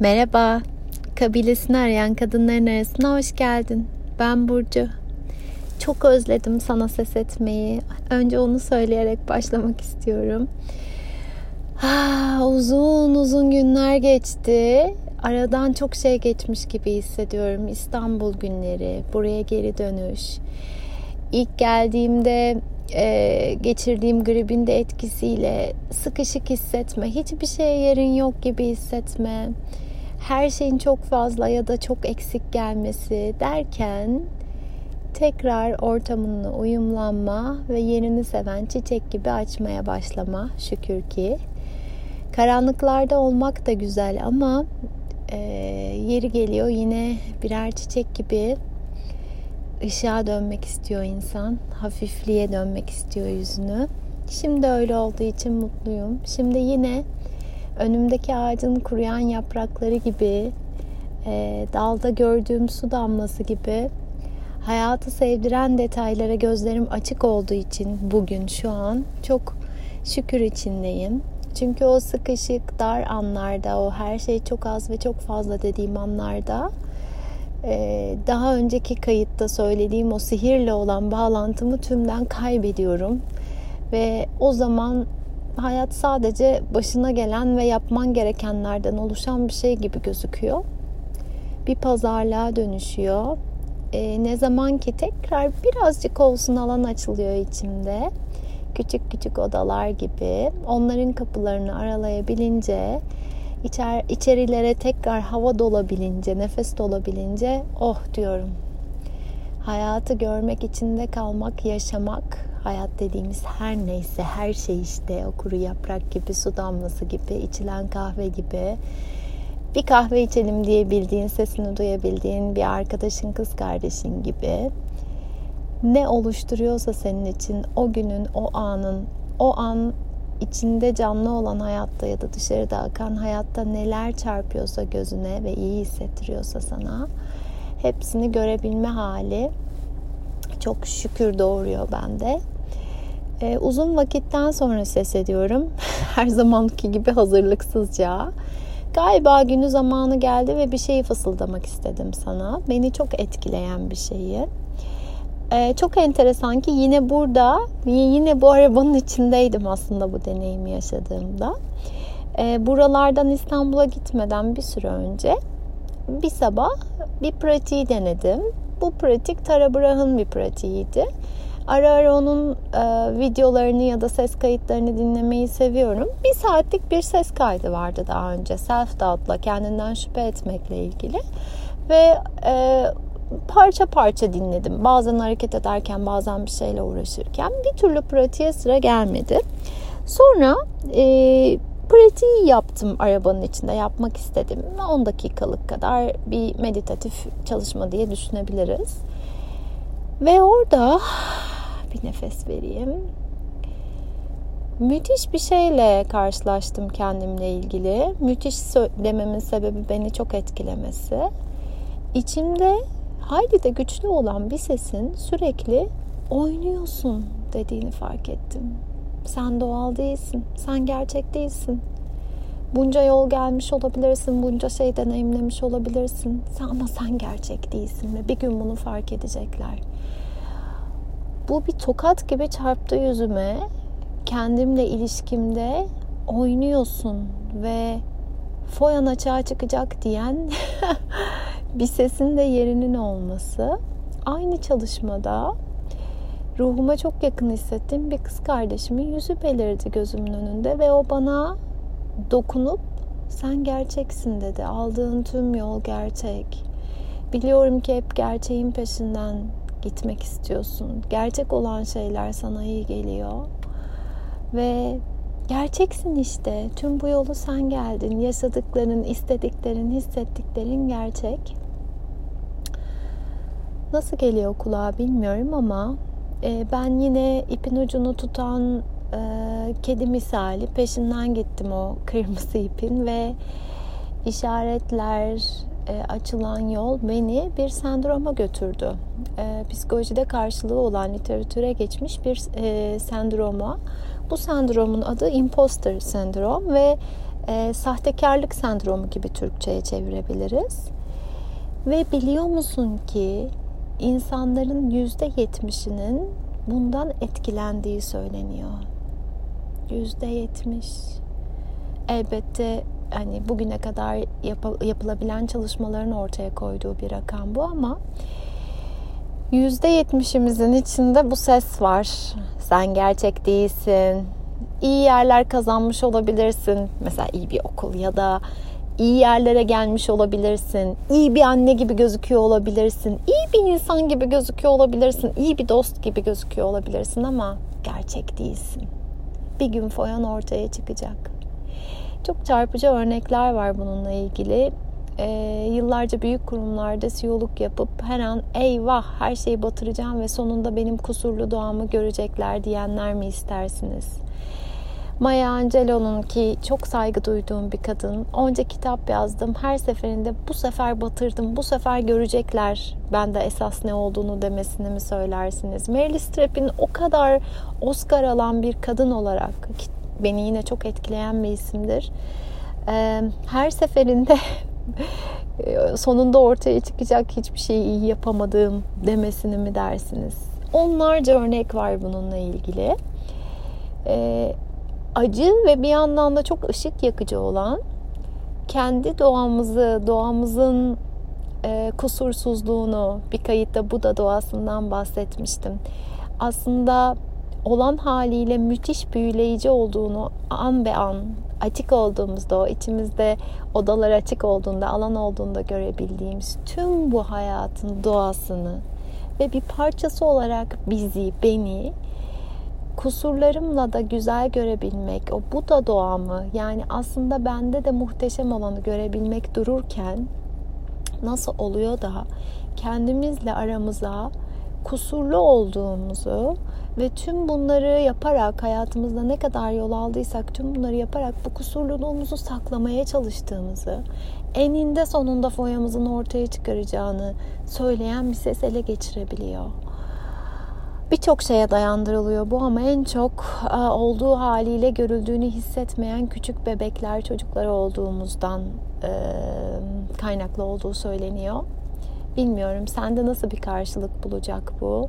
Merhaba, kabilesini arayan kadınların arasına hoş geldin. Ben Burcu. Çok özledim sana ses etmeyi. Önce onu söyleyerek başlamak istiyorum. Ah, uzun uzun günler geçti. Aradan çok şey geçmiş gibi hissediyorum. İstanbul günleri, buraya geri dönüş. İlk geldiğimde e, geçirdiğim gribin de etkisiyle sıkışık hissetme, hiçbir şeye yerin yok gibi hissetme, her şeyin çok fazla ya da çok eksik gelmesi derken tekrar ortamınla uyumlanma ve yerini seven çiçek gibi açmaya başlama şükür ki. Karanlıklarda olmak da güzel ama e, yeri geliyor yine birer çiçek gibi ışığa dönmek istiyor insan. Hafifliğe dönmek istiyor yüzünü. Şimdi öyle olduğu için mutluyum. Şimdi yine önümdeki ağacın kuruyan yaprakları gibi, e, dalda gördüğüm su damlası gibi hayatı sevdiren detaylara gözlerim açık olduğu için bugün şu an çok şükür içindeyim. Çünkü o sıkışık, dar anlarda, o her şey çok az ve çok fazla dediğim anlarda ee, daha önceki kayıtta söylediğim o sihirle olan bağlantımı tümden kaybediyorum. Ve o zaman hayat sadece başına gelen ve yapman gerekenlerden oluşan bir şey gibi gözüküyor. Bir pazarlığa dönüşüyor. Ee, ne zaman ki tekrar birazcık olsun alan açılıyor içimde. Küçük küçük odalar gibi onların kapılarını aralayabilince İçer, içerilere tekrar hava dolabilince, nefes dolabilince oh diyorum. Hayatı görmek, içinde kalmak, yaşamak, hayat dediğimiz her neyse, her şey işte o kuru yaprak gibi, su damlası gibi, içilen kahve gibi. Bir kahve içelim diyebildiğin, sesini duyabildiğin bir arkadaşın, kız kardeşin gibi. Ne oluşturuyorsa senin için o günün, o anın, o an içinde canlı olan hayatta ya da dışarıda akan hayatta neler çarpıyorsa gözüne ve iyi hissettiriyorsa sana hepsini görebilme hali çok şükür doğuruyor bende. Ee, uzun vakitten sonra ses ediyorum. Her zamanki gibi hazırlıksızca. Galiba günü zamanı geldi ve bir şeyi fısıldamak istedim sana. Beni çok etkileyen bir şeyi. Ee, çok enteresan ki yine burada, yine bu arabanın içindeydim aslında bu deneyimi yaşadığımda. Ee, buralardan İstanbul'a gitmeden bir süre önce bir sabah bir pratiği denedim. Bu pratik Tara Brach'ın bir pratiğiydi. Ara ara onun e, videolarını ya da ses kayıtlarını dinlemeyi seviyorum. Bir saatlik bir ses kaydı vardı daha önce. Self doubt'la kendinden şüphe etmekle ilgili. Ve e, parça parça dinledim. Bazen hareket ederken, bazen bir şeyle uğraşırken bir türlü pratiğe sıra gelmedi. Sonra e, pratiği yaptım arabanın içinde yapmak istedim. 10 dakikalık kadar bir meditatif çalışma diye düşünebiliriz. Ve orada bir nefes vereyim. Müthiş bir şeyle karşılaştım kendimle ilgili. Müthiş dememin sebebi beni çok etkilemesi. İçimde hayli de güçlü olan bir sesin sürekli oynuyorsun dediğini fark ettim. Sen doğal değilsin. Sen gerçek değilsin. Bunca yol gelmiş olabilirsin. Bunca şey deneyimlemiş olabilirsin. Ama sen gerçek değilsin ve bir gün bunu fark edecekler. Bu bir tokat gibi çarptı yüzüme. Kendimle ilişkimde oynuyorsun ve foyan açığa çıkacak diyen bir sesin de yerinin olması. Aynı çalışmada ruhuma çok yakın hissettiğim bir kız kardeşimin yüzü belirdi gözümün önünde ve o bana dokunup sen gerçeksin dedi. Aldığın tüm yol gerçek. Biliyorum ki hep gerçeğin peşinden gitmek istiyorsun. Gerçek olan şeyler sana iyi geliyor. Ve gerçeksin işte. Tüm bu yolu sen geldin. Yaşadıkların, istediklerin, hissettiklerin gerçek. Nasıl geliyor kulağa bilmiyorum ama e, ben yine ipin ucunu tutan e, kedi misali peşinden gittim o kırmızı ipin ve işaretler, e, açılan yol beni bir sendroma götürdü. E, psikolojide karşılığı olan literatüre geçmiş bir e, sendroma. Bu sendromun adı imposter sendrom ve e, sahtekarlık sendromu gibi Türkçe'ye çevirebiliriz. Ve biliyor musun ki insanların yüzde yetmişinin bundan etkilendiği söyleniyor. Yüzde yetmiş. Elbette hani bugüne kadar yap- yapılabilen çalışmaların ortaya koyduğu bir rakam bu ama yüzde yetmişimizin içinde bu ses var. Sen gerçek değilsin. İyi yerler kazanmış olabilirsin. Mesela iyi bir okul ya da iyi yerlere gelmiş olabilirsin. İyi bir anne gibi gözüküyor olabilirsin. İyi bir insan gibi gözüküyor olabilirsin. İyi bir dost gibi gözüküyor olabilirsin ama gerçek değilsin. Bir gün foyan ortaya çıkacak. Çok çarpıcı örnekler var bununla ilgili. Ee, yıllarca büyük kurumlarda CEO'luk yapıp her an eyvah her şeyi batıracağım ve sonunda benim kusurlu doğamı görecekler diyenler mi istersiniz? Maya Angelou'nun ki çok saygı duyduğum bir kadın. Onca kitap yazdım. Her seferinde bu sefer batırdım, bu sefer görecekler ben de esas ne olduğunu demesini mi söylersiniz? Meryl Streep'in o kadar Oscar alan bir kadın olarak beni yine çok etkileyen bir isimdir. Her seferinde sonunda ortaya çıkacak hiçbir şeyi iyi yapamadığım demesini mi dersiniz? Onlarca örnek var bununla ilgili. Ee, acı ve bir yandan da çok ışık yakıcı olan kendi doğamızı, doğamızın e, kusursuzluğunu bir kayıtta Buda doğasından bahsetmiştim. Aslında olan haliyle müthiş büyüleyici olduğunu an be an açık olduğumuzda, o içimizde odalar açık olduğunda, alan olduğunda görebildiğimiz tüm bu hayatın doğasını ve bir parçası olarak bizi, beni kusurlarımla da güzel görebilmek, o bu da doğamı yani aslında bende de muhteşem olanı görebilmek dururken nasıl oluyor da kendimizle aramıza kusurlu olduğumuzu ve tüm bunları yaparak hayatımızda ne kadar yol aldıysak tüm bunları yaparak bu kusurluluğumuzu saklamaya çalıştığımızı eninde sonunda foyamızın ortaya çıkaracağını söyleyen bir ses ele geçirebiliyor. Birçok şeye dayandırılıyor bu ama en çok olduğu haliyle görüldüğünü hissetmeyen küçük bebekler, çocuklar olduğumuzdan kaynaklı olduğu söyleniyor. Bilmiyorum sende nasıl bir karşılık bulacak bu?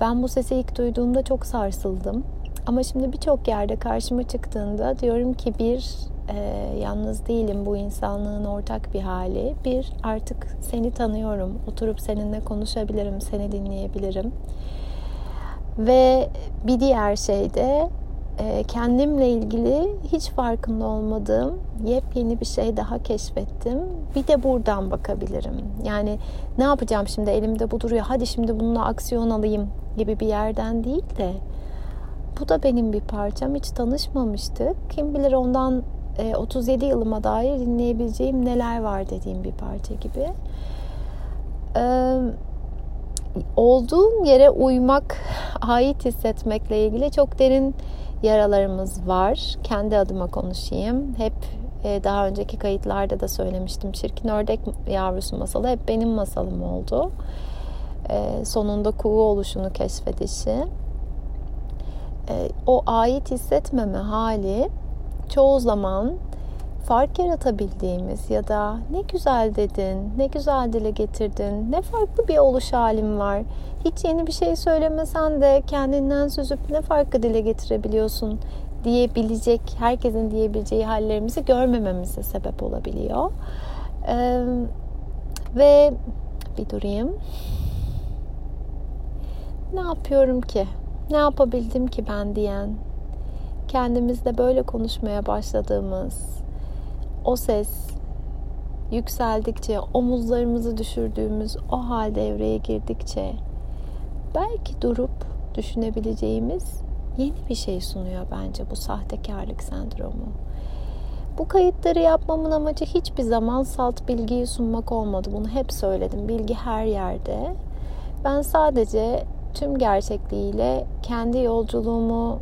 Ben bu sesi ilk duyduğumda çok sarsıldım. Ama şimdi birçok yerde karşıma çıktığında diyorum ki bir e, yalnız değilim bu insanlığın ortak bir hali. Bir artık seni tanıyorum. Oturup seninle konuşabilirim, seni dinleyebilirim. Ve bir diğer şey de kendimle ilgili hiç farkında olmadığım yepyeni bir şey daha keşfettim. Bir de buradan bakabilirim. Yani ne yapacağım şimdi elimde bu duruyor. Hadi şimdi bununla aksiyon alayım gibi bir yerden değil de bu da benim bir parçam. Hiç tanışmamıştık. Kim bilir ondan 37 yılıma dair dinleyebileceğim neler var dediğim bir parça gibi. Ee, olduğum yere uymak, ait hissetmekle ilgili çok derin yaralarımız var. Kendi adıma konuşayım. Hep e, daha önceki kayıtlarda da söylemiştim. Çirkin ördek yavrusu masalı hep benim masalım oldu. E, sonunda kuğu oluşunu keşfedişi. E, o ait hissetmeme hali çoğu zaman fark yaratabildiğimiz ya da ne güzel dedin, ne güzel dile getirdin, ne farklı bir oluş halim var. Hiç yeni bir şey söylemesen de kendinden süzüp ne farklı dile getirebiliyorsun diyebilecek, herkesin diyebileceği hallerimizi görmememize sebep olabiliyor. Ee, ve bir durayım. Ne yapıyorum ki? Ne yapabildim ki ben diyen? Kendimizle böyle konuşmaya başladığımız, o ses yükseldikçe, omuzlarımızı düşürdüğümüz o hal devreye girdikçe belki durup düşünebileceğimiz yeni bir şey sunuyor bence bu sahtekarlık sendromu. Bu kayıtları yapmamın amacı hiçbir zaman salt bilgiyi sunmak olmadı. Bunu hep söyledim. Bilgi her yerde. Ben sadece tüm gerçekliğiyle kendi yolculuğumu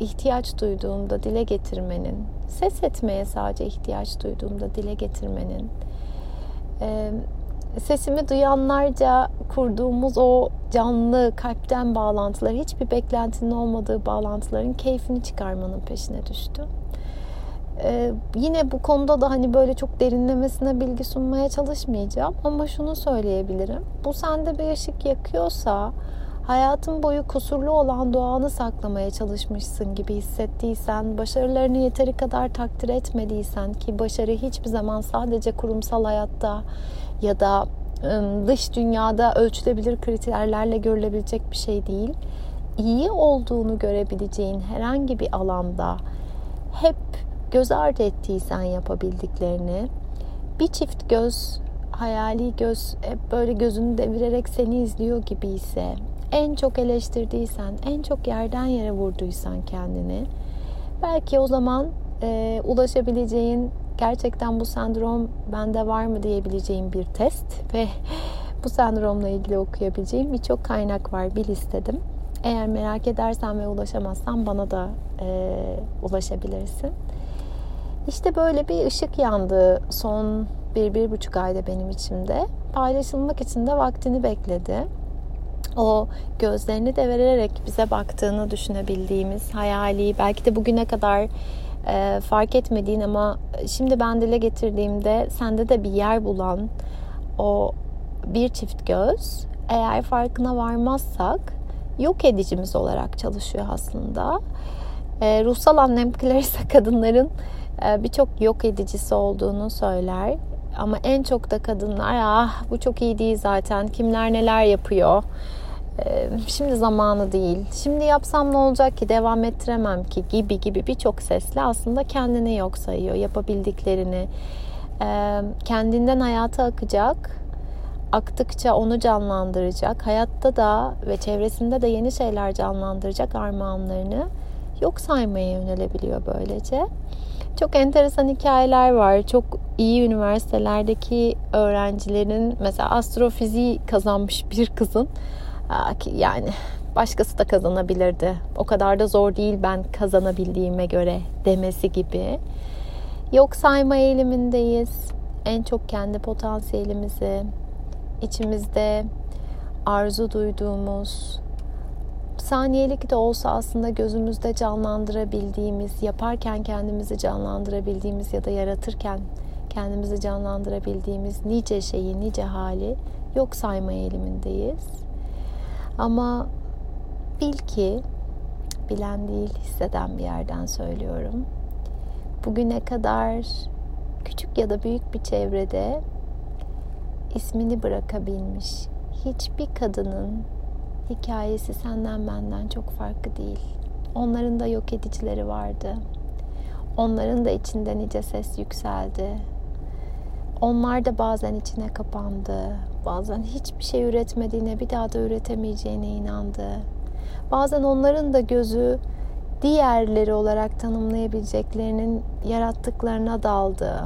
ihtiyaç duyduğumda dile getirmenin, ses etmeye sadece ihtiyaç duyduğumda dile getirmenin, sesimi duyanlarca kurduğumuz o canlı kalpten bağlantılar, hiçbir beklentinin olmadığı bağlantıların keyfini çıkarmanın peşine düştüm. Ee, yine bu konuda da hani böyle çok derinlemesine bilgi sunmaya çalışmayacağım ama şunu söyleyebilirim. Bu sende bir ışık yakıyorsa hayatın boyu kusurlu olan doğanı saklamaya çalışmışsın gibi hissettiysen, başarılarını yeteri kadar takdir etmediysen ki başarı hiçbir zaman sadece kurumsal hayatta ya da dış dünyada ölçülebilir kriterlerle görülebilecek bir şey değil. İyi olduğunu görebileceğin herhangi bir alanda hep göz ardı ettiysen yapabildiklerini bir çift göz hayali göz hep böyle gözünü devirerek seni izliyor gibi ise en çok eleştirdiysen en çok yerden yere vurduysan kendini belki o zaman e, ulaşabileceğin gerçekten bu sendrom bende var mı diyebileceğim bir test ve bu sendromla ilgili okuyabileceğim birçok kaynak var bir listedim. Eğer merak edersen ve ulaşamazsan bana da e, ulaşabilirsin. İşte böyle bir ışık yandı son bir, bir buçuk ayda benim içimde. Paylaşılmak için de vaktini bekledi. O gözlerini de vererek bize baktığını düşünebildiğimiz hayali, belki de bugüne kadar e, fark etmediğin ama şimdi ben dile getirdiğimde sende de bir yer bulan o bir çift göz eğer farkına varmazsak yok edicimiz olarak çalışıyor aslında. E, ruhsal annem Clarissa kadınların e, birçok yok edicisi olduğunu söyler. Ama en çok da kadınlar ah bu çok iyi değil zaten kimler neler yapıyor. E, şimdi zamanı değil. Şimdi yapsam ne olacak ki devam ettiremem ki gibi gibi birçok sesle aslında kendini yok sayıyor. Yapabildiklerini e, kendinden hayata akacak aktıkça onu canlandıracak. Hayatta da ve çevresinde de yeni şeyler canlandıracak armağanlarını yok saymaya yönelebiliyor böylece. Çok enteresan hikayeler var. Çok iyi üniversitelerdeki öğrencilerin mesela astrofiziği kazanmış bir kızın yani başkası da kazanabilirdi. O kadar da zor değil ben kazanabildiğime göre demesi gibi. Yok sayma eğilimindeyiz. En çok kendi potansiyelimizi, içimizde arzu duyduğumuz, saniyelik de olsa aslında gözümüzde canlandırabildiğimiz, yaparken kendimizi canlandırabildiğimiz ya da yaratırken kendimizi canlandırabildiğimiz nice şeyi, nice hali yok sayma eğilimindeyiz. Ama bil ki bilen değil hisseden bir yerden söylüyorum. Bugüne kadar küçük ya da büyük bir çevrede ismini bırakabilmiş hiçbir kadının hikayesi senden benden çok farklı değil. Onların da yok edicileri vardı. Onların da içinde nice ses yükseldi. Onlar da bazen içine kapandı. Bazen hiçbir şey üretmediğine, bir daha da üretemeyeceğine inandı. Bazen onların da gözü diğerleri olarak tanımlayabileceklerinin yarattıklarına daldı.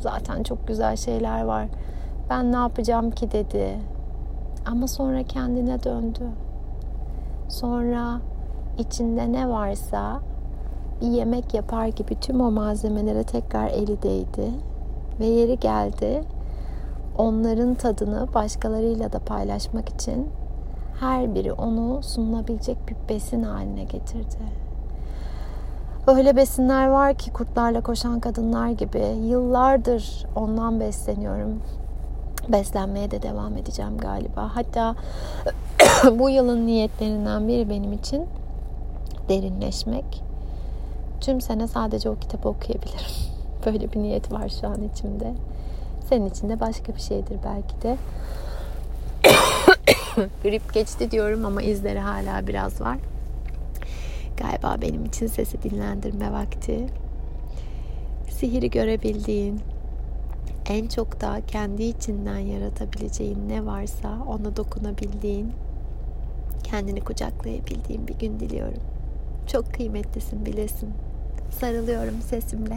Zaten çok güzel şeyler var. Ben ne yapacağım ki dedi. Ama sonra kendine döndü. Sonra içinde ne varsa bir yemek yapar gibi tüm o malzemelere tekrar eli değdi ve yeri geldi. Onların tadını başkalarıyla da paylaşmak için her biri onu sunulabilecek bir besin haline getirdi. Öyle besinler var ki kurtlarla koşan kadınlar gibi yıllardır ondan besleniyorum beslenmeye de devam edeceğim galiba. Hatta bu yılın niyetlerinden biri benim için derinleşmek. Tüm sene sadece o kitabı okuyabilirim. Böyle bir niyet var şu an içimde. Senin için de başka bir şeydir belki de. Grip geçti diyorum ama izleri hala biraz var. Galiba benim için sesi dinlendirme vakti. Sihiri görebildiğin, en çok da kendi içinden yaratabileceğin ne varsa ona dokunabildiğin, kendini kucaklayabildiğin bir gün diliyorum. Çok kıymetlisin bilesin. Sarılıyorum sesimle.